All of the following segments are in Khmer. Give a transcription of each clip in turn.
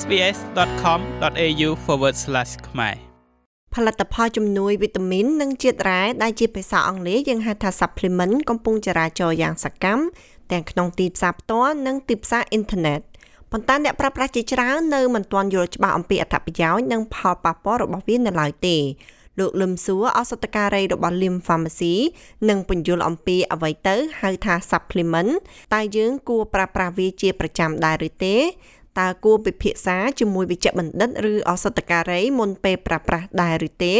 sbs.com.au/ ខ្មែរផលិតផលជំនួយវីតាមីននិងជាតិរ៉ែដែលជាភាសាអង់គ្លេសយើងហៅថា supplement កំពុងចរាចរយ៉ាងសកម្មទាំងក្នុងទីផ្សារផ្ទាល់និងទីផ្សារអ៊ីនធឺណិតប៉ុន្តែអ្នកប្រើប្រាស់ជាច្រើននៅមិនទាន់យល់ច្បាស់អំពីអត្ថប្រយោជន៍និងផលប៉ះពាល់របស់វានៅឡើយទេលោកលឹមសួរអសតការីរបស់ Lim Pharmacy និងបញ្យល់អំពីអ្វីទៅហៅថា supplement តើយើងគួរប្រើប្រាស់វាជាប្រចាំដែរឬទេ តើគួរពិភាក្សាជាមួយវិជ្ជបណ្ឌិតឬអសតការីមុនពេលប្រើប្រាស់ដែរឬទេ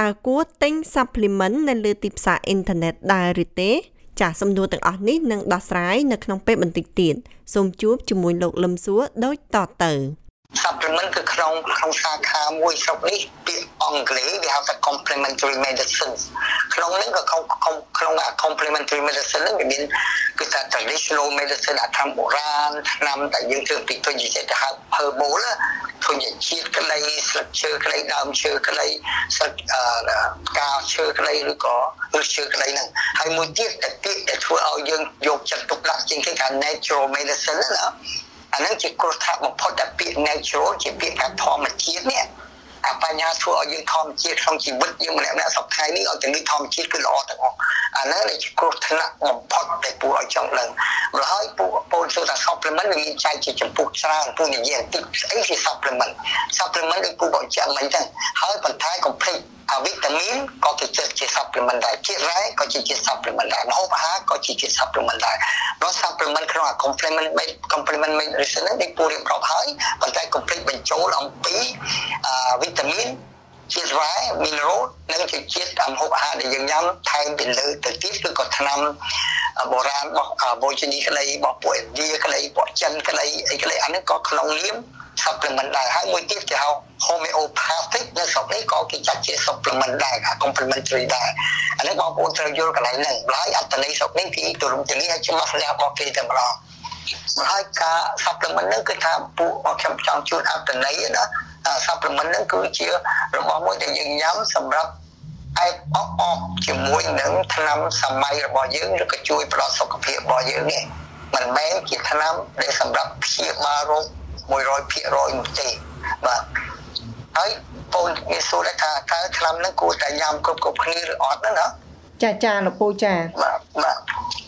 តើគួរទិញ supplement នៅលើទីផ្សារអ៊ីនធឺណិតដែរឬទេចាសសំណួរទាំងអស់នេះនឹងដោះស្រាយនៅក្នុងពេលបន្តិចទៀតសូមជួបជាមួយលោកលឹមសួរដូចតទៅ supplement គឺក្នុងក្នុងសាខាមួយស្រុកនេះពាក្យអង់គ្លេសគេហៅថា complementary medicine ក្នុងនេះក៏ក្នុងក្នុង complementary medicine ហ្នឹងវាមានគឺថា traditional medicine អាថ្នាំបុរាណថ្នាំដែលយើងធ្វើពីទុញ្ញជាតិទៅហៅ herbal ទុញ្ញជាតិក្តីស្លឹកឈើក្តីដើមឈើក្តីស្លឹកផ្កាឈើក្តីឬក៏ឬឈើក្តីហ្នឹងហើយមួយទៀតដែលពាក្យដែលធ្វើឲ្យយើងយកចិត្តទុកដាក់ជាងគេថា natural medicine ណា អានឹងជាគ្រោះថ្នាក់បំផុតដែលពាក្យ natural ជាពាក្យថាធម្មជាតិនេះអាបញ្ហាធ្វើឲ្យយើងធម្មជាតិក្នុងជីវិតយើងម្នាក់ម្នាក់សប្តាហ៍នេះឲ្យទាំងនេះធម្មជាតិគឺល្អទាំងអស់អាហ្នឹងជាគ្រោះថ្នាក់បំផុតដែលពូឲ្យចង់ដឹងម្ល៉េះហើយពូពូសួរថា supplement វាមានចែកជាចំពោះច្រើនពូនិយាយបន្តិចស្អីជា supplement supplement ដូចពូបញ្ជាក់មិញហ្នឹងហើយបន្ថែម complete អាវីតាមីនក៏គេជាជា supplement ដែរជាតិរ៉ែក៏ជាជា supplement ដែរម្ហូបអាហារក៏ជាជា supplement ដែរព្រោះ supplement ក្នុងអា complement complement medicine នេះពូរៀបរាប់ហើយប៉ុន្តែ complete បញ្ចូលអំពីអាវីតាមីន ជាតិរ៉ែ mineral និងជាជាតិអាហូបអាហារដែលយើងញ៉ាំថែមពីលើទៅទៀតគឺក៏ថ្នាំបុរាណរបស់បូជនីក្តីរបស់ពួកឥណ្ឌាក្តីពួកចិនក្តីអីក្តីអានេះក៏ក្នុងនាម supplement ដែរហើយមួយទៀតគេហៅ homeopathic នៅស្រុកនេះក៏គេចាត់ជា supplement ដែរ complementary ដែរអានេះបងប្អូនត្រូវយល់កន្លែងហ្នឹងឡើយអត្តន័យស្រុកនេះគេទូលំទូលាយឲ្យច្បាស់លាស់របស់គេតែម្ដង ហើយការ supplement ហ្នឹងគឺថាពួកខ្ញុំចង់ជួនអត្តន័យណា supplement ហ្នឹងគឺជារបស់មួយដែលយើងញ៉ាំសម្រាប់ឯកអបអបជាមួយនឹងថ្នាំសម័យរបស់យើងឬក៏ជួយផ្ដល់សុខភាពរបស់យើងនេះមិនមែនជាថ្នាំដែលសម្រាប់ព្យាបាលរោគ100%នោះទេបាទហើយបងមានសួរថាតើថ្នាំហ្នឹងគួរតែញ៉ាំគ្រប់គ្រប់គ្នាឬអត់ណា ចាចាលោកពូចាបាទបាទ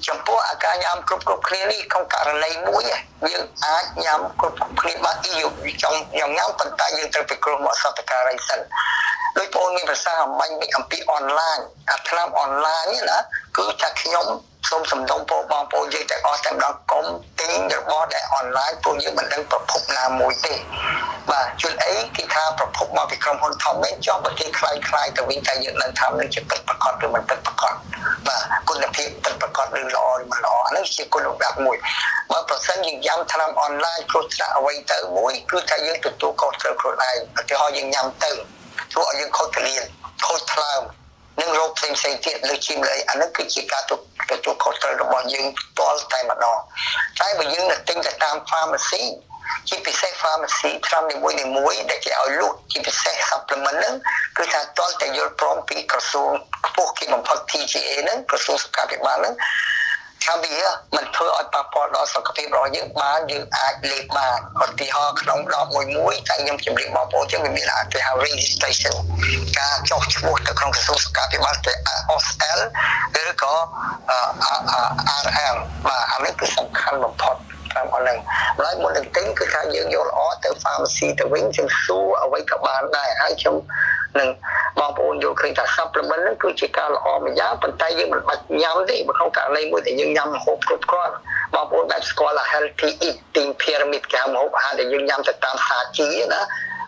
ចំពោះអាការញ៉ាំគ្រប់គ្រប់គ្នានេះក្នុងករណីមួយយើងអាចញ៉ាំគ្រប់គ្រប់គ្នាបាទទីយកចង់ញ៉ាំញ៉ាំប៉ុន្តែយើងត្រូវពិគ្រោះមកសតការីសិនដោយបងមានប្រសាអំបញ្ញអំពីអនឡាញអាថ្នាំអនឡាញណាគឺថាខ្ញុំសូមសំដងពោបងប្អូនយើងទាំងអស់តែម្ដងកុំទិញរបស់ដែលអនឡាញពួកយើងមិនដឹងប្រភពណាមួយទេ បាទជួនអីគេថាប្រភពមកពីក្រុមហ៊ុនធំវិញចង់ប្រទេសខ្លាំងខ្លាយទៅវិញតែយើងនឹងថានឹងជាពិតប្រកបឬមិនពិតប្រកបបាទគុណភាពពិតប្រកបឬល្អឬមិនល្អអានេះជាគុណភាពមួយបើប្រសិនយើងញ៉ាំថ្នាំអនឡាញគ្រោះថ្នាក់អ្វីទៅមួយគឺថាយើងទទួលខុសត្រូវខ្លួនឯងឧទាហរណ៍យើងញ៉ាំទៅធ្វើឲ្យយើងខូចកលៀនខូចថ្លើមនិងរោគផ្សេងផ្សេងទៀតលើឈាមលើអានេះគឺជាការទទួលខុសត្រូវរបស់យើងផ្ទាល់តែម្ដងតែបើយើងទៅទិញទៅតាម pharmacy ជាពិសេស pharmacy ថ្នាំនីមួយនីមួយដែលគេឲ្យលក់ជាពិសេស supplement ហ្នឹងគឺថាតលតែយល់ព្រមពីក្រសួងខ្ពស់គេបំផុត TGA ហ្នឹងក្រសួងសុខាភិបាលហ្នឹងថាវាមិនធ្វើឲ្យប៉ះពាល់ដល់សុខភាពរបស់យើងបានយើងអាចលេបបានឧទាហរណ៍ក្នុងដបមួយមួយតែខ្ញុំជម្រាបបងប្អូនចឹងវាមានអាចគេហៅ registration ការចុះឈ្មោះទៅក្នុងក្រសួងសុខាភិបាលទៅ OSL ឬក៏ RM បាទអានេះគឺសំខាន់បំផុតតាមអនឡាញ ហើយមុននឹងទិញគឺថាយើងយកល្អទៅ pharmacy ទៅវិញយើងសួរអ្វីក៏បានដែរហើយខ្ញុំនឹងបងប្អូនយល់ឃើញថា supplement ហ្នឹងគឺជាការល្អមួយយ៉ាងប៉ុន្តែយើងមិនបាច់ញ៉ាំទេបើក្នុងករណីមួយដែលយើងញ៉ាំម្ហូបគ្រប់គ្រាន់បងប្អូនដែលស្គាល់ healthy eating pyramid គេហៅម្ហូបអាហារដែលយើងញ៉ាំទៅតាមសាជីណា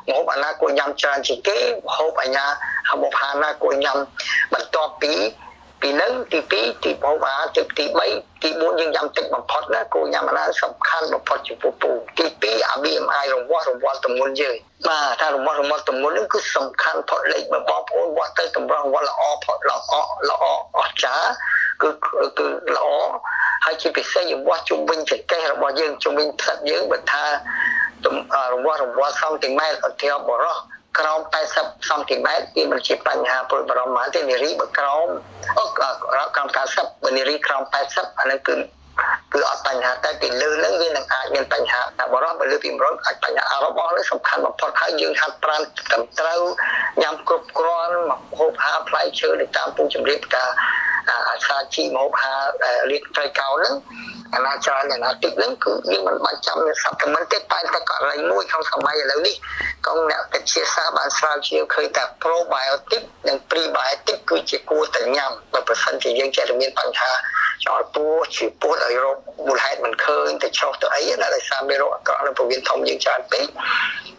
ម្ហូបអាណាគួរញ៉ាំច្រើនជាងគេម្ហូបអាញាម្ហូបអាហារណាគួរញ៉ាំបន្ទាប់ពី ពីនឹងទី2ទីបោកអាទីទី3ទី4យើងញ៉ាំទឹកបំផុតណាគោញ៉ាំអាណាសំខាន់បំផុតចំពោះពូទី2អា BMI រង្វាស់រង្វាស់ទម្ងន់យើងបាទថារង្វាស់រង្វាស់ទម្ងន់នេះគឺសំខាន់ផុតលេខរបស់បងប្អូនវាស់ទៅតម្រងវាស់ល្អផុតល្អល្អអស្ចារ្យគឺគឺល្អហើយជាពិសេសយើងវាស់ជុំវិញចង្កេះរបស់យើងជុំវិញផ្សិតយើងបើថារង្វាស់រង្វាស់សង់ទីម៉ែត្រឧទាហរណ៍បរោះ ក្រោម80សង់ទីម៉ែត្រវាមិនជាបញ្ហាព្រួយបារម្ភទេនារីបើក្រោមអឺក្រោម90បើនារីក្រោម80អានឹងគឺគឺអត់បញ្ហាតែពីលើហ្នឹងវានឹងអាចមានបញ្ហាតែបរិបទលើពី100អាចបញ្ហារបស់នេះសំខាន់បំផុតហើយយើងហាត់ប្រាណត្រឹមត្រូវញ៉ាំគ្រប់គ្រាន់មកហូបហាផ្លែឈើទៅតាមពូជម្រាបការអាសាជីមកហារៀបត្រីកោហ្នឹង អាណាច្រើនអាណាតិចហ្នឹងគឺយើងមិនបាច់ចាំនៅសកម្មទេតែតែករណីមួយក្នុងសម័យឥឡូវនេះកងអ្នកវិទ្យាសាស្ត្របានស្រាវជ្រាវឃើញថា probiotic និង prebiotic គឺជាគួរតែញ៉ាំបើប្រសិនជាយើងចេះតែមានបញ្ហាចោលពោះជាពោះឲ្យរោគមូលហេតុមិនឃើញទៅឆ្លោះទៅអីណាដោយសារមានរោគអាក្រក់នៅពោះវៀនធំយើងច្រើនពេក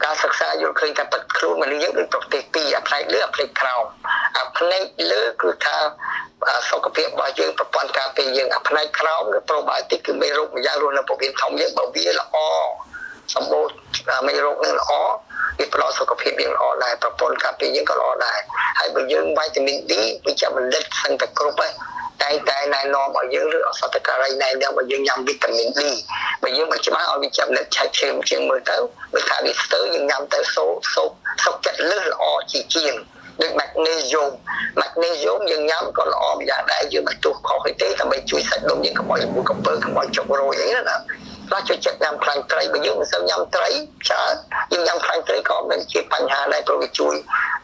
ការសិក្សាយល់ឃើញថាបាត់ខ្លួនមនុស្សយើងដូចប្រទេសពីរអាផ្នែកលើអាផ្នែកក្រោមអាផ្នែកលើគឺថា សុខភាពរបស់យើងប្រព័ន្ធការពារយើងអាផ្នែកក្រោមគឺ probiotic គឺមេរោគម្យ៉ាងរស់នៅពោះវៀនធំយើងបើវាល្អសម្បូរមេរោគនឹងល្អវាផ្ដល់សុខភាពយើងល្អដែរប្រព័ន្ធការពារយើងក៏ល្អដែរហើយបើយើងវីតាមីន D វាចាំមិនលិតសឹងតែគ្រប់ហើយតែតែណែនាំឲ្យយើងឬអសតការីណែនាំឲ្យយើងញ៉ាំវីតាមីន D បើយើងមិនច្បាស់ឲ្យវាចាំនិតឆែកឈាមជាងមើលទៅវាថាវាស្ទើរយើងញ៉ាំទៅសូសូសុខចិត្តលឹះល្អជាជាង ដូច magnesium magnesium យើងញ៉ាំក៏ល្អម្យ៉ាងដែរយើងមិនទោះខុសទេដើម្បីជួយសាច់ដុំយើងកុំឲ្យមួយកំពើកុំឲ្យចុករយអីណាខ្លះចូលចិត្តញ៉ាំខ្លាញ់ត្រីបើយើងមិនសូវញ៉ាំត្រីច្រើនយើងញ៉ាំខ្លាញ់ត្រីក៏មិនជាបញ្ហាដែរព្រោះវាជួយ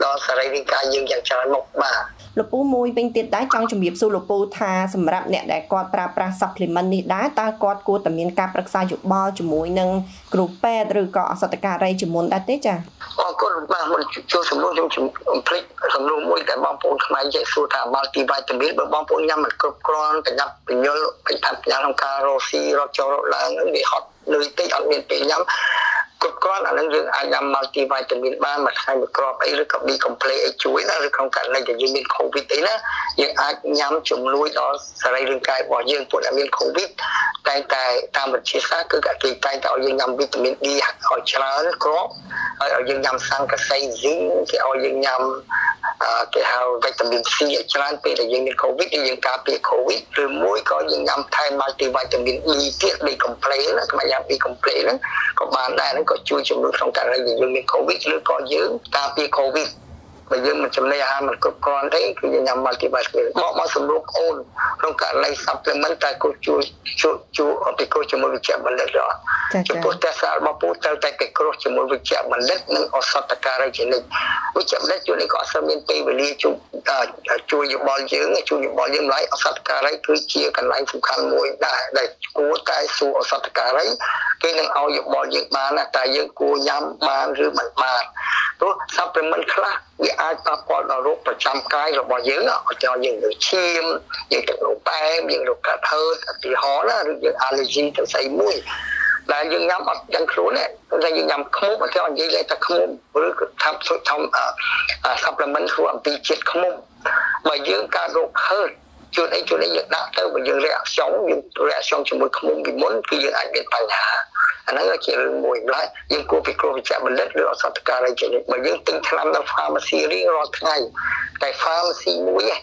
ដល់សរីរាង្គកាយយើងយ៉ាងច្រើនមុខបាទ លោកពូមួយវិញទៀតដែរចង់ជំរាបសួរលោកពូថាសម្រាប់អ្នកដែលគាត់ប្រើប្រាស់ supplement នេះដែរតើគាត់គួរតែមានការប្រឹក្សាយោបល់ជាមួយនឹងគ្រូពេទ្យឬក៏អសតការីជាមុនដែរទេចា៎អរគុណបាទមុនចូលសំណួរខ្ញុំភ្លេចសំណួរមួយតែបងប្អូនខ្មែរចេះសួរថា multivitamin បើបងប្អូនញ៉ាំមិនគ្រប់គ្រាន់ប្រញាប់ពញ្ញុលពេញថាប្រញាប់ក្នុងការរកស៊ីរកចូលរកឡើងវាហត់លុយតិចអត់មានពេលញ៉ាំ គ្រប់គ្រាន់អានឹងយើងអាចញ៉ាំ multivitamin បានមួយថ្ងៃមួយគ្រាប់អីឬក៏ B complex អីជួយណាឬក្នុងករណីដែលយើងមាន covid អីណាយើងអាចញ៉ាំជំនួយដល់សរីរាង្គកាយរបស់យើងពួកដែលមាន covid តែតែតាមវិទ្យាសាស្ត្រគឺគេតែងតែឲ្យយើងញ៉ាំវីតាមីន D ឲ្យច្រើនគ្រាប់ហើយឲ្យយើងញ៉ាំសង្កសីស៊ីងគេឲ្យយើងញ៉ាំគេហៅវីតាមីន C ឲ្យច្រើនពេលដែលយើងមានកូវីដយើងការពារកូវីដឬមួយក៏យើងញ៉ាំថែម multivitamin E ទៀត B complex ណាខ្ញុំញ៉ាំ B complex ហ្នឹងក៏បានដែរហ្នឹងក៏ជួយជំនួយក្នុងករណីដែលយើងមានកូវីដឬក៏យើងការពារកូវីដ បើយើងមិនចំណីអាហារមិនគ្រប់គ្រាន់ទេគឺយើងញ៉ាំ multivitamin បកមកសម្រួលអូនក្នុងករណី supplement តែគូជួយជួយជួយពីគ្រោះជាមួយវិជ្ជបណ្ឌិតអត់ចំពោះតែសាលរបស់ពូត្រូវតែគេគ្រោះជាមួយវិជ្ជបណ្ឌិតនិងអសតការីជានិច្ចវិជ្ជបណ្ឌិតជួយនេះក៏អត់មានពេលវេលាជួយជួយយោបល់យើងជួយយោបល់យើងម្ល៉េះអសតការីគឺជាកន្លែងសំខាន់មួយដែរដែលគួរតែសួរអសតការីគេនឹងឲ្យយោបល់យើងបានតែយើងគួរញ៉ាំបានឬមិនបានព្រោះ supplement ខ្លះ វាអាចប៉ះពាល់ដល់រោគប្រចាំកាយរបស់យើងឧទាហរណ៍យើងលើឈាមយើងទឹកនោមផ្អែមយើងរោគកាត់ហឺតឧទាហរណ៍ណាឬយើង allergy ទៅស្អីមួយដែលយើងញ៉ាំអត់ដឹងខ្លួនទេតែយើងញ៉ាំខ្មុំអត់ចេះនិយាយលេថាខ្មុំឬក៏ថាសុទ្ធធំ supplement ធ្វើអំពីជាតិខ្មុំបើយើងការរោគហឺតជួនអីជួនអីយើងដាក់ទៅបើយើងរាក់ខ្យងយើងរាក់ខ្យងជាមួយខ្មុំពីមុនគឺយើងអាចមានបញ្ហា អាហ្នឹងជារឿងមួយម្ល៉េះយើងគួរពិគ្រោះវិជ្ជបណ្ឌិតឬអសតការីជានិច្ចបើយើងទិញថ្នាំនៅ pharmacy រៀងរាល់ថ្ងៃតែ pharmacy មួយឯង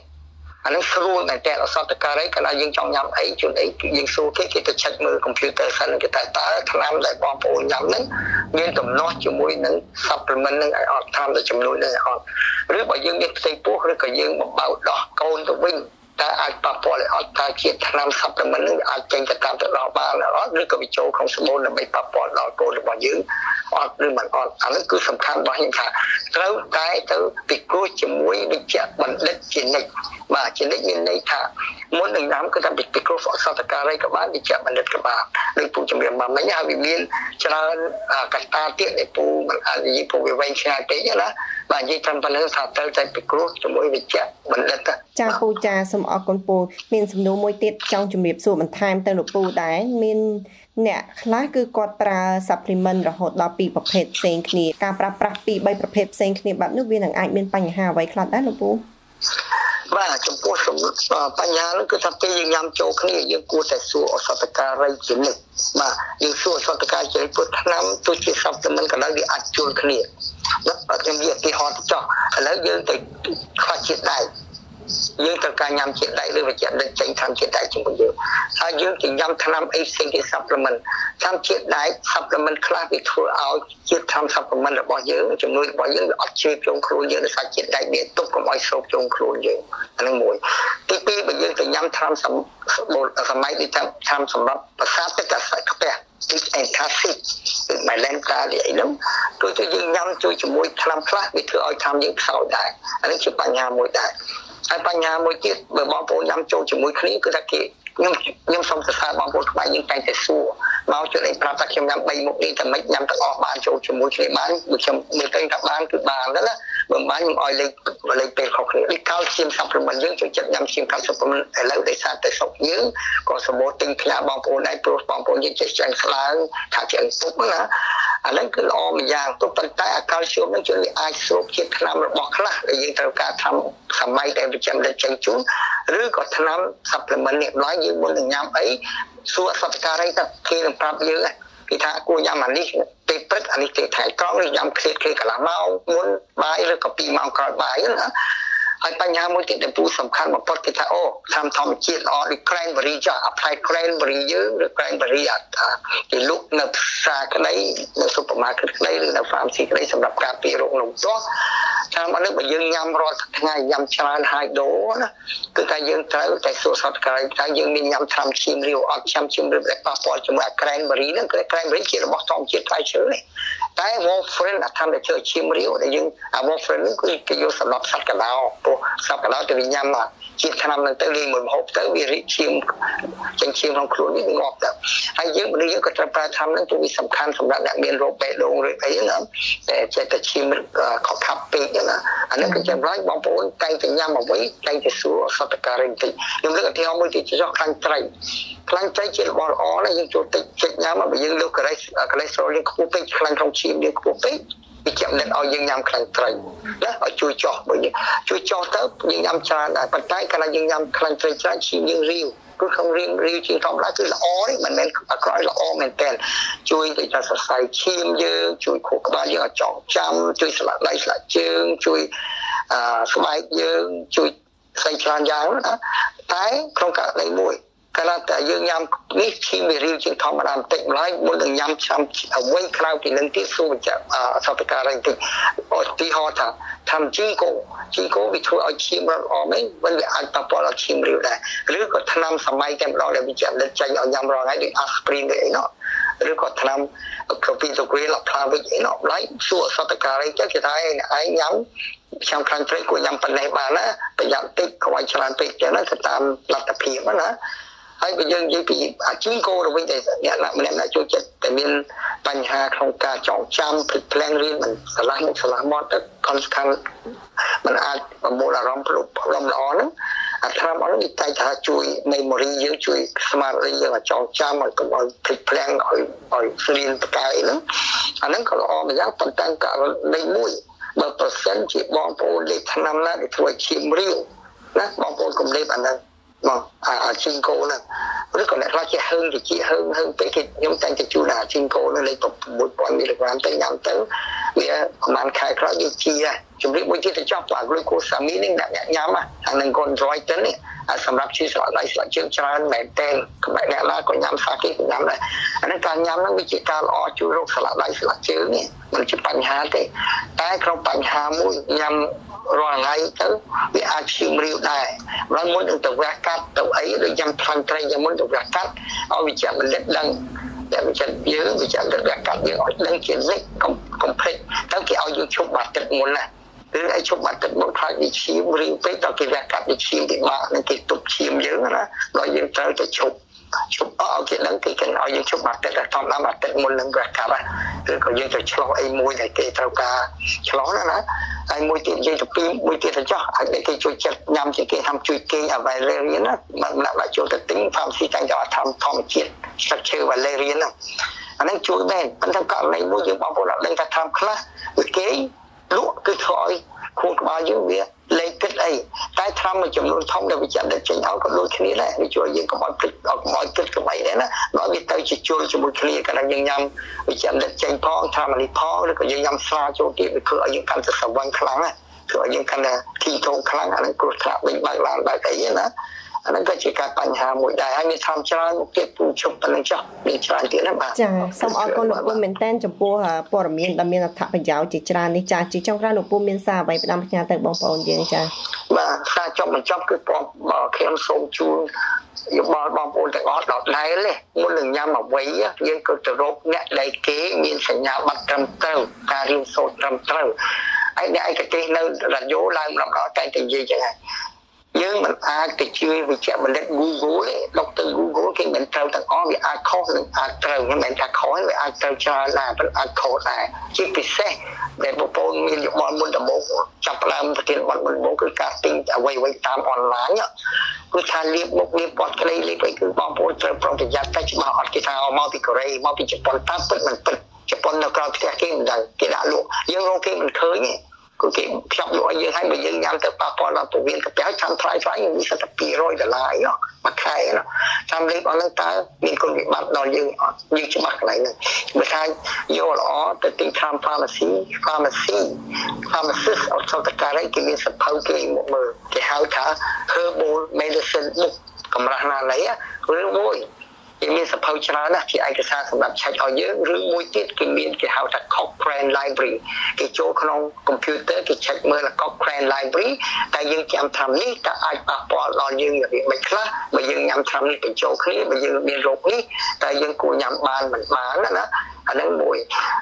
អានឹងស្រួលតែតែអសតការីកាលណាយើងចង់ញ៉ាំអីជួនអីយើងសួរគេគេទៅ check មើល computer សិនគេតែតើថ្នាំដែលបងប្អូនញ៉ាំហ្នឹងមានដំណោះជាមួយនឹង supplement ហ្នឹងឲ្យអត់ថ្នាំទៅចំនួនហ្នឹងឲ្យអត់ឬបើយើងមានផ្ទៃពោះឬក៏យើងបំបៅដោះកូនទៅវិញ តើអាចប៉ះពាល់ឲ្យអត់ថាជាថ្នាំ supplement នឹងអាចចេញទៅតាមទៅដល់បានអត់ឬក៏វាចូលក្នុងស្បូនដើម្បីប៉ះពាល់ដល់កូនរបស់យើងអត់ឬមិនអត់អានេះគឺសំខាន់របស់ខ្ញុំថាត្រូវតែទៅពិគ្រោះជាមួយវិជ្ជបណ្ឌិតជានិច្ចបាទជានិច្ចមានន័យថាមុននឹងញ៉ាំគឺថាពិគ្រោះសតការីក៏បានវិជ្ជបណ្ឌិតក៏បានដូចពូជំរាបមកមិញហើយវាមានច្រើនកត្តាទៀតដែលពូមិនអាចនិយាយពូវាវែងឆ្ងាយពេកណាបាទនិយាយត្រឹមប៉ុណ្្នឹងថាត្រូវតែពិគ្រោះជាមួយវិជ្ជបណ្ឌិតចាពូចាសូមអរគុណពូមានសំណួរមួយទៀតចង់ជំរាបសួរបន្ថែមទៅលោកពូដែរមានអ្នកខ្លះគឺគាត់ប្រើ supplement រហូតដល់ពីរប្រភេទផ្សេងគ្នាការប្រើប្រាស់ពីរបីប្រភេទផ្សេងគ្នាបែបនោះវានឹងអាចមានបញ្ហាអ្វីខ្លះដែរលោកពូបាទចំពោះបញ្ហានោះគឺថាពេលយើងញ៉ាំចូលគ្នាយើងគួរតែសួរអសតការីជានិច្ចបាទយើងសួរអសតការីជាពុទ្ធឆ្នាំទោះជា supplement ក៏ដោយវាអាចជួលគ្នាខ្ញុំនិយាយឧទាហរណ៍ចោះឥឡូវយើងទៅខ្វះជាតិដែក យើងត្រូវការញ៉ាំជាតិដែកឬវិជ្ជាដឹកចេញថ្នាំជាតិដែកជាមួយយើងហើយយើងទៅញ៉ាំថ្នាំអីផ្សេងគេ supplement ថ្នាំជាតិដែក supplement ខ្លះវាធ្វើឲ្យជាតិថ្នាំ supplement របស់យើងជំនួយរបស់យើងវាអត់ជឿជុំខ្លួនយើងដោយសារជាតិដែកវាទប់កុំឲ្យស្រូបជុំខ្លួនយើងអានឹងមួយទីពីរបើយើងទៅញ៉ាំថ្នាំសម័យនេះថ្នាំសម្រាប់ប្រសាទទឹកអាស្រ័យខ្ពះ stick and acid គឺ Malenta នេះអីហ្នឹងគឺទៅយើងញ៉ាំជួយជាមួយថ្នាំខ្លះវាធ្វើឲ្យថ្នាំយើងខ្សោយដែរអានេះជាបញ្ហាមួយដែរ ហើយបញ្ហាមួយទៀតបើបងប្អូនញ៉ាំចូលជាមួយគ្នាគឺថាគេខ្ញុំខ្ញុំសូមសរសើរបងប្អូនខ្មែរយើងតែងតែសួរមកជួយឲ្យប្រាប់ថាខ្ញុំញ៉ាំ3មុខនេះតែមិនញ៉ាំទាំងអស់បានចូលជាមួយគ្នាបានបើខ្ញុំមើលទៅថាបានគឺបានទៅណា បើបានខ្ញុំឲ្យលេខលេខពេលខុសគ្នានេះកោឈាម supplement យើងចូលចិត្តញ៉ាំឈាមកាល់ supplement ឥឡូវដោយសារតែស្រុកយើងក៏សម្បូរទិញផ្ញើបងប្អូនដែរព្រោះបងប្អូនយើងចេះច្រើនស្ឡើងថាជាងពុកណាអាហ្នឹងគឺល្អម្យ៉ាងទោះប៉ុន្តែអាកាល់ស្យូមហ្នឹងជួយអាចស្រូបជាតិថ្នាំរបស់ខ្លះដែលយើងត្រូវការធ្វើសម័យដែលប្រចាំលេខចេញជូនឬក៏ថ្នាំ supplement នេះឡើយយើងមុននឹងញ៉ាំអីសួរសត្វការីថាគេនឹងប្រាប់យើង គេថាគួរញ៉ាំអានេះពេលព្រឹកអានេះទេថ្ងៃត្រង់នេះញ៉ាំឃ្លាតឃ្លាតកន្លះម៉ោងមុនបាយឬក៏2ម៉ោងក្រោយបាយណា ហើយបញ្ហាមួយទៀតដែលពូសំខាន់បំផុតគឺថាអូតាមធម្មជាតិល្អដូច cranberry ចាស់ apply cranberry យើងឬ cranberry អត់ថាគេលក់នៅផ្សារក្តីនៅ supermarket ក្តីឬនៅ pharmacy ក្តីសម្រាប់ការពាររោគនោះទោះតាមអត់បើយើងញ៉ាំរាល់ថ្ងៃញ៉ាំច្រើនហើយដូរណាគឺថាយើងត្រូវតែសួរសត្វក្រៃថាយើងមានញ៉ាំត្រាំឈាមរាវអត់ញ៉ាំឈាមរាវដែលប៉ះពាល់ជាមួយ cranberry ហ្នឹងគឺ cranberry ជារបស់ធម្មជាតិផ្លែឈើនេះតែ warfarin អត្ថនឈើឈាមរាវដែលយើង warfarin គឺគេយកសម្រាប់សត្វកណ្ដោព្រោះសត្វកណ្ដោទៅវាញ៉ាំជាតិថ្នាំហ្នឹងទៅលេងមួយម្ហូបទៅវារីកឈាមចេញឈាមក្នុងខ្លួនវាងាប់ទៅហើយយើងមនុស្សយើងក៏ត្រូវប្រើថ្នាំហ្នឹងព្រោះវាសំខាន់សម្រាប់អ្នកមានរោគបេះដូងឬអីហ្នឹងតែចេះតែឈាមខកខាប់ពេកហ្នឹងណាអានេះគឺចម្រាញ់បងប្អូនតែងតែញ៉ាំអ្វីតែងតែសួរសតការីបន្តិចខ្ញុំលើកឧទាហរណ៍មួយទៀតចោះខ្លាញ់ត្រីខ្លាញ់ត្រីជារបស់ល្អណាស់យើងចូលតិចចិត្តញ៉ាំបើយើងលើកកូលេសកូលេស្តេរ៉ុលយើងខ្ពស់ពេកខ្លាញ់ក្នុងឈាមយើងខ្ពស់ពេក វាចាំនិតឲ្យយើងញ៉ាំខ្លាំងត្រីណាឲ្យជួយចោះបើយើងជួយចោះទៅយើងញ៉ាំច្រើនដែរប៉ុន្តែកាលណាយើងញ៉ាំខ្លាំងត្រីច្រើនឈាមយើងរាវគឺក្នុងរៀងរាវជាងធម្មតាគឺល្អទេមិនមែនអាក្រក់ល្អមែនតើជួយទៅថាសរសៃឈាមយើងជួយខួរក្បាលយើងឲ្យចងចាំជួយស្លាក់ដៃស្លាក់ជើងជួយអឺស្បែកយើងជួយផ្សេងច្រើនយ៉ាងណាតែក្នុងករណីមួយ កាលតែយើងញ៉ាំនេះឈាមវារាវជាងធម្មតាបន្តិចម្ល៉េះមុននឹងញ៉ាំឆ្នាំអ្វីក្រៅពីនឹងទៀតសួរបញ្ជាក់សតការីបន្តិចឧទាហរណ៍ថាធ្វើជីកូជីកូវាធ្វើឲ្យឈាមរត់អមហ្នឹងមិនវាអាចប៉ះពាល់ដល់ឈាមរាវដែរឬក៏ថ្នាំសម័យតែម្ដងដែលវាចាក់ដិតចេញឲ្យញ៉ាំរាល់ថ្ងៃដូច aspirin ឬអីនោះឬក៏ថ្នាំ clopidogrel ផ្លាវិចអីនោះឡៃសួរសតការីចេះគេថាឯងញ៉ាំខ្ញុំខ្លាំងពេកគួរញ៉ាំប៉ុណ្ណេះបានណាប្រយ័ត្នតិចកុំឲ្យច្រើនពេកចឹងណាទៅតាមលទ្ធភាពណា ហើយបើយើងនិយាយពីអាជីកូទៅវិញតែអ្នកម្នាក់ម្នាក់ចូលចិត្តតែមានបញ្ហាក្នុងការចងចាំភ្លេចភ្លាំងរៀនមិនឆ្លាស់មុខឆ្លាស់មាត់ទៅខនស្ខានมันអាចប្រមូលអារម្មណ៍ព្រលព្រលំល្អហ្នឹងអាត្រាំអត់នេះតែថាជួយ memory យើងជួយស្មារតីយើងឲ្យចងចាំឲ្យកុំឲ្យភ្លេចភ្លាំងឲ្យឲ្យរៀនប្រកែកហ្នឹងអាហ្នឹងក៏ល្អម្យ៉ាងប៉ុន្តែករណីមួយបើប្រសិនជាបងប្អូនលេខឆ្នាំណាដែលធ្វើឲ្យឈាមរាវណាបងប្អូនកុំលេបអាហ្នឹង មកអាជីងកូហ្នឹងឬក៏អ្នកខ្លះជាហឹងជាជាហឹងហឹងពេកគេខ្ញុំតែងតែជូនអា ជីងកូហ្នឹងលេខ6000មីលីក្រាមទៅញ៉ាំទៅវាប្រហែលខែក្រោយវាជាជំរាបមួយទៀតទៅចប់អា glucosamine នេះអ្នកញ៉ាំអានឹង chondroitin នេះសម្រាប់ជាស្រដៃស្លាកជើងច្រើនមែនតើក្បែរអ្នកណាក៏ញ៉ាំសាគេក៏ញ៉ាំដែរអានេះការញ៉ាំហ្នឹងវាជាការល្អជួយរោគស្លាកដៃស្លាកជើងនេះមិនជាបញ្ហាទេតែក្នុងបញ្ហាមួយញ៉ាំរាល់ថ្ងៃទៅវាអាចឈាមរាវដែរហើយមុននឹងទៅវះកាត់ទៅអីដូចយ៉ាងខ្លាំងត្រីយ៉ាងមុនទៅវះកាត់ឲ្យវាចាំលិតដឹងតែវិចិត្រយើងវិចិត្រទៅវះកាត់យើងឲ្យដឹងជានិចកុំកុំភ្លេចទៅគេឲ្យយើងឈប់បាត់ទឹកមុនណាឬឲ្យឈប់បាត់ទឹក មុនខ្លាចវាឈាមរាវពេកដល់គេវះកាត់វាឈាមពិបាកនឹងគេទប់ឈាមយើងណាដល់យើ ងត្រូវទៅឈប់ជប់អស់គេដឹងគេគេឲ្យយើងជប់អាទិត្យធម្មតាអាទិត្យមុននឹងវាកាប់ឬក៏យើងទៅឆ្លោះអីមួយដែលគេត្រូវការឆ្លោះណាណាហើយមួយទៀតយើងទៅពីមួយទៀតទៅចោះហើយគេជួយចិត្តញ៉ាំជាគេធ្វើជួយគេអាវ៉ាលេរៀនណាមិនដាក់ដាក់ចូលទៅទិញផាមស៊ីតាំងយកធម្មធម្មជាតិស្លឹកឈើវ៉ាលេរៀនណាអានេះជួយមែនប៉ុន្តែករណីមួយយើងបងប្អូនអត់ដឹងថាធ្វើខ្លះគឺគេលក់គឺធ្វើឲ្យ ខួរក្បាលយើងវាលេខគិតអីតែថ្នាំមួយចំនួនធំដែលវាចាត់ដឹកចេញឲ្យក៏ដូចគ្នាដែរវាជួយយើងកុំឲ្យគិតកុំឲ្យគិតកុំអីដែរណាដល់វាទៅជាជួលជាមួយគ្នាកាលណាយើងញ៉ាំវាចាត់ដឹកចេញផងថ្នាំនេះផងឬក៏យើងញ៉ាំស្រាចូលទៀតវាធ្វើឲ្យយើងកាន់តែស្រវឹងខ្លាំងណាធ្វើធ្វើឲ្យយើងកាន់តែទីធំខ្លាំងអាហ្នឹងគ្រោះថ្នាក់វិញបើកឡានបើកអីណា អាហ្នឹងក៏ជាការបញ្ហាមួយដែរហើយមានធម្មច្រើនទៀតពូជប់ប៉ុណ្្នឹងចោះមានច្រើនទៀតណាបាទចាសូមអរគុណលោកពូមែនតែនចំពោះព័ត៌មានដែលមានអត្ថប្រយោជន៍ជាច្រើននេះចាជាចុងក្រោយលោកពូមានសារអ្វីផ្ដាំផ្ញើទៅបងប្អូនយើងចាបាទសារចុងបញ្ចប់គឺខ្ញុំសូមជូនយោបល់បងប្អូនទាំងអស់ដល់ដែរទេមុននឹងញ៉ាំអ្វីយើងក៏ទៅរកអ្នកដែលគេមានសញ្ញាបត្រត្រឹមត្រូវការរៀនសូត្រត្រឹមត្រូវហើយអ្នកឯកទេសនៅរ៉ាឌីយ៉ូឡើងម្ដងតែតែនិយាយចឹងហើយ យើងមិនអាចទៅជឿវិជ្ជបណ្ឌិត Google ទេដុកទ័រ Google គេមិនត្រូវទាំងអស់វាអាចខុសនិងអាចត្រូវមិនមែនថាខុសវាអាចត្រូវច្រើនដែរប៉ុន្តែអាចខុសដែរជាពិសេសដែលបងប្អូនមានយោបល់មុនដំបូងចាប់ផ្ដើមប្រធានបទមុនដំបូងគឺការទិញអ្វីអ្វីតាមអនឡាញគឺថាលៀបមុខលៀបពណ៌ក្លេលៀបអីគឺបងប្អូនត្រូវប្រុងប្រយ័ត្នតែច្បាស់អត់គេថាមកពីកូរ៉េមកពីជប៉ុនតាមពិតមិនពិតជប៉ុននៅក្រៅផ្ទះគេមិនដឹងគេដាក់លក់យើងរកគេមិនឃើញទេ គឺគេខ្ចប់លក់ឲ្យយើងហើយបើយើងញ៉ាំទៅប៉ះពាល់ដល់ពោះវៀនកាពះចាំថ្លៃថ្លៃវាសិតតែ200ដុល្លារអីមួយខែណាចាំលេបអស់ហ្នឹងតើមានគុណវិបត្តិដល់យើងអត់យើងច្បាស់កន្លែងហ្នឹងបើថាយកល្អទៅទីខាង pharmacy pharmacy pharmacist អត់ចូលទៅការគេមានសភៅគេមកមើលគេហៅថា herbal medicine book កម្រាស់ណាណីឬមួយ គេមានសភៅច្រើនណាស់ជាឯកសារសម្រាប់ឆែកឲ្យយើងឬមួយទៀតគេមានគេហៅថា Cochrane Library គេចូលក្នុង computer គេឆែកមើល Cochrane Library តែយើងចាំត្រាំនេះតើអាចប៉ះពាល់ដល់យើងរបៀបមិនខ្លះបើយើងញ៉ាំត្រាំនេះបញ្ចូលគ្នាបើយើងមានរោគនេះតើយើងគួរញ៉ាំបានមិនបានណាអានឹងមួយ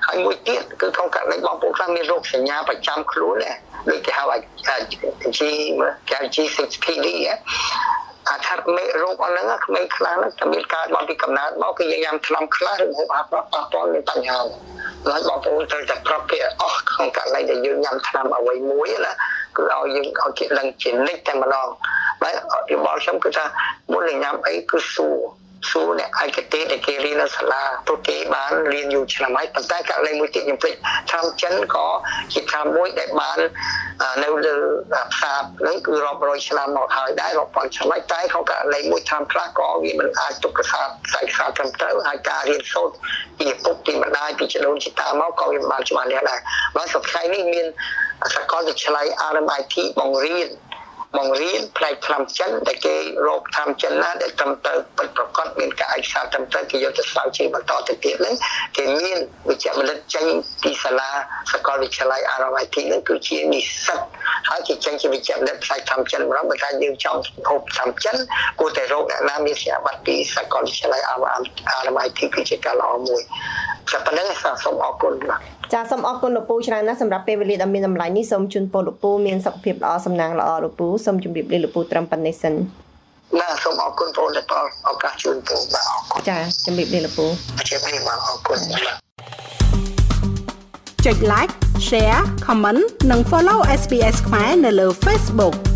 ហើយមួយទៀតគឺក្នុងករណីបងប្អូនខ្លះមានរោគសញ្ញាប្រចាំខ្លួនដែរដូចគេហៅថា G គេហៅ G6PD អាថាមេរោគអស់ហ្នឹងក្មេងខ្លះហ្នឹងតែមានកើតមកពីកំណើតមកគឺយើងញ៉ាំថ្នាំខ្លះឬហូបអាហារប៉ះពាល់មានបញ្ហាហើយបងប្អូនត្រូវតែប្រាប់គេអស់ក្នុងករណីដែលយើងញ៉ាំថ្នាំអ្វីមួយណាគឺឲ្យយើងឲ្យគេដឹងជានិច្ចតែម្ដងហើយយោបល់ខ្ញុំគឺថាមុននឹងញ៉ាំអីគឺសួរ សួរអ្នកឯកទេសដែលគេរៀននៅសាលាព្រោះគេបានរៀនយូរឆ្នាំហើយប៉ុន្តែករណីមួយទៀតខ្ញុំភ្លេចឆ្នាំចិនក៏ជាឆ្នាំមួយដែលបាននៅលើផ្សារហ្នឹងគឺរាប់រយឆ្នាំមកហើយដែររាប់ពាន់ឆ្នាំហើយតែក្នុងករណីមួយឆ្នាំខ្លះក៏វាមិនអាចទុកកសាខ្សែខ្សែត្រឹមត្រូវហើយការរៀនសូត្រពីឪពុកពីម្ដាយពីជីដូនជីតាមកក៏វាមិនបានច្បាស់លាស់ដែរបើសប្តាហ៍នេះមានសកលវិទ្យាល័យ RMIT បង្រៀន បង្រៀនផ្នែកថ្នាំចិនដែលគេរកថ្នាំចិនណាដែលត្រឹមត្រូវពិតប្រាកដមានការឯកសារត្រឹមត្រូវគេយកទៅស្រាវជ្រាវបន្តទៅទៀតហ្នឹងគេមានវិជ្ជបណ្ឌិតចេញពីសាលាសាកលវិទ្យាល័យ RMIT ហ្នឹងគឺជានិស្សិតហើយគេចេញជាវិជ្ជបណ្ឌិតផ្នែកថ្នាំចិនម្ដងបើថាយើងចង់ហូបថ្នាំចិនគួរតែរកអ្នកណាមានសិក្ខាប័ត្រពីសាកលវិទ្យាល័យ RMIT គឺជាការល្អមួយតែប៉ុណ្្នឹងសូមអរគុណបាទ ចាសូមអរគុណលោកពូច្រើនណាស់សម្រាប់ពេលវេលាដ៏មានតម្លៃនេះសូមជូនពរលោកពូមានសុខភាពល្អសំណាងល្អលោកពូសូមជម្រាបលាលោកពូត្រឹមប៉ុណ្ណេះសិនបាទសូមអរគុណបងដែលផ្ដល់ឱកាសជូនពូបាទអរគុណចាជម្រាបលាលោកពូជម្រាបលាបាទអរគុណបាទចុច like share comment និង follow SPS ខ្មែរនៅលើ Facebook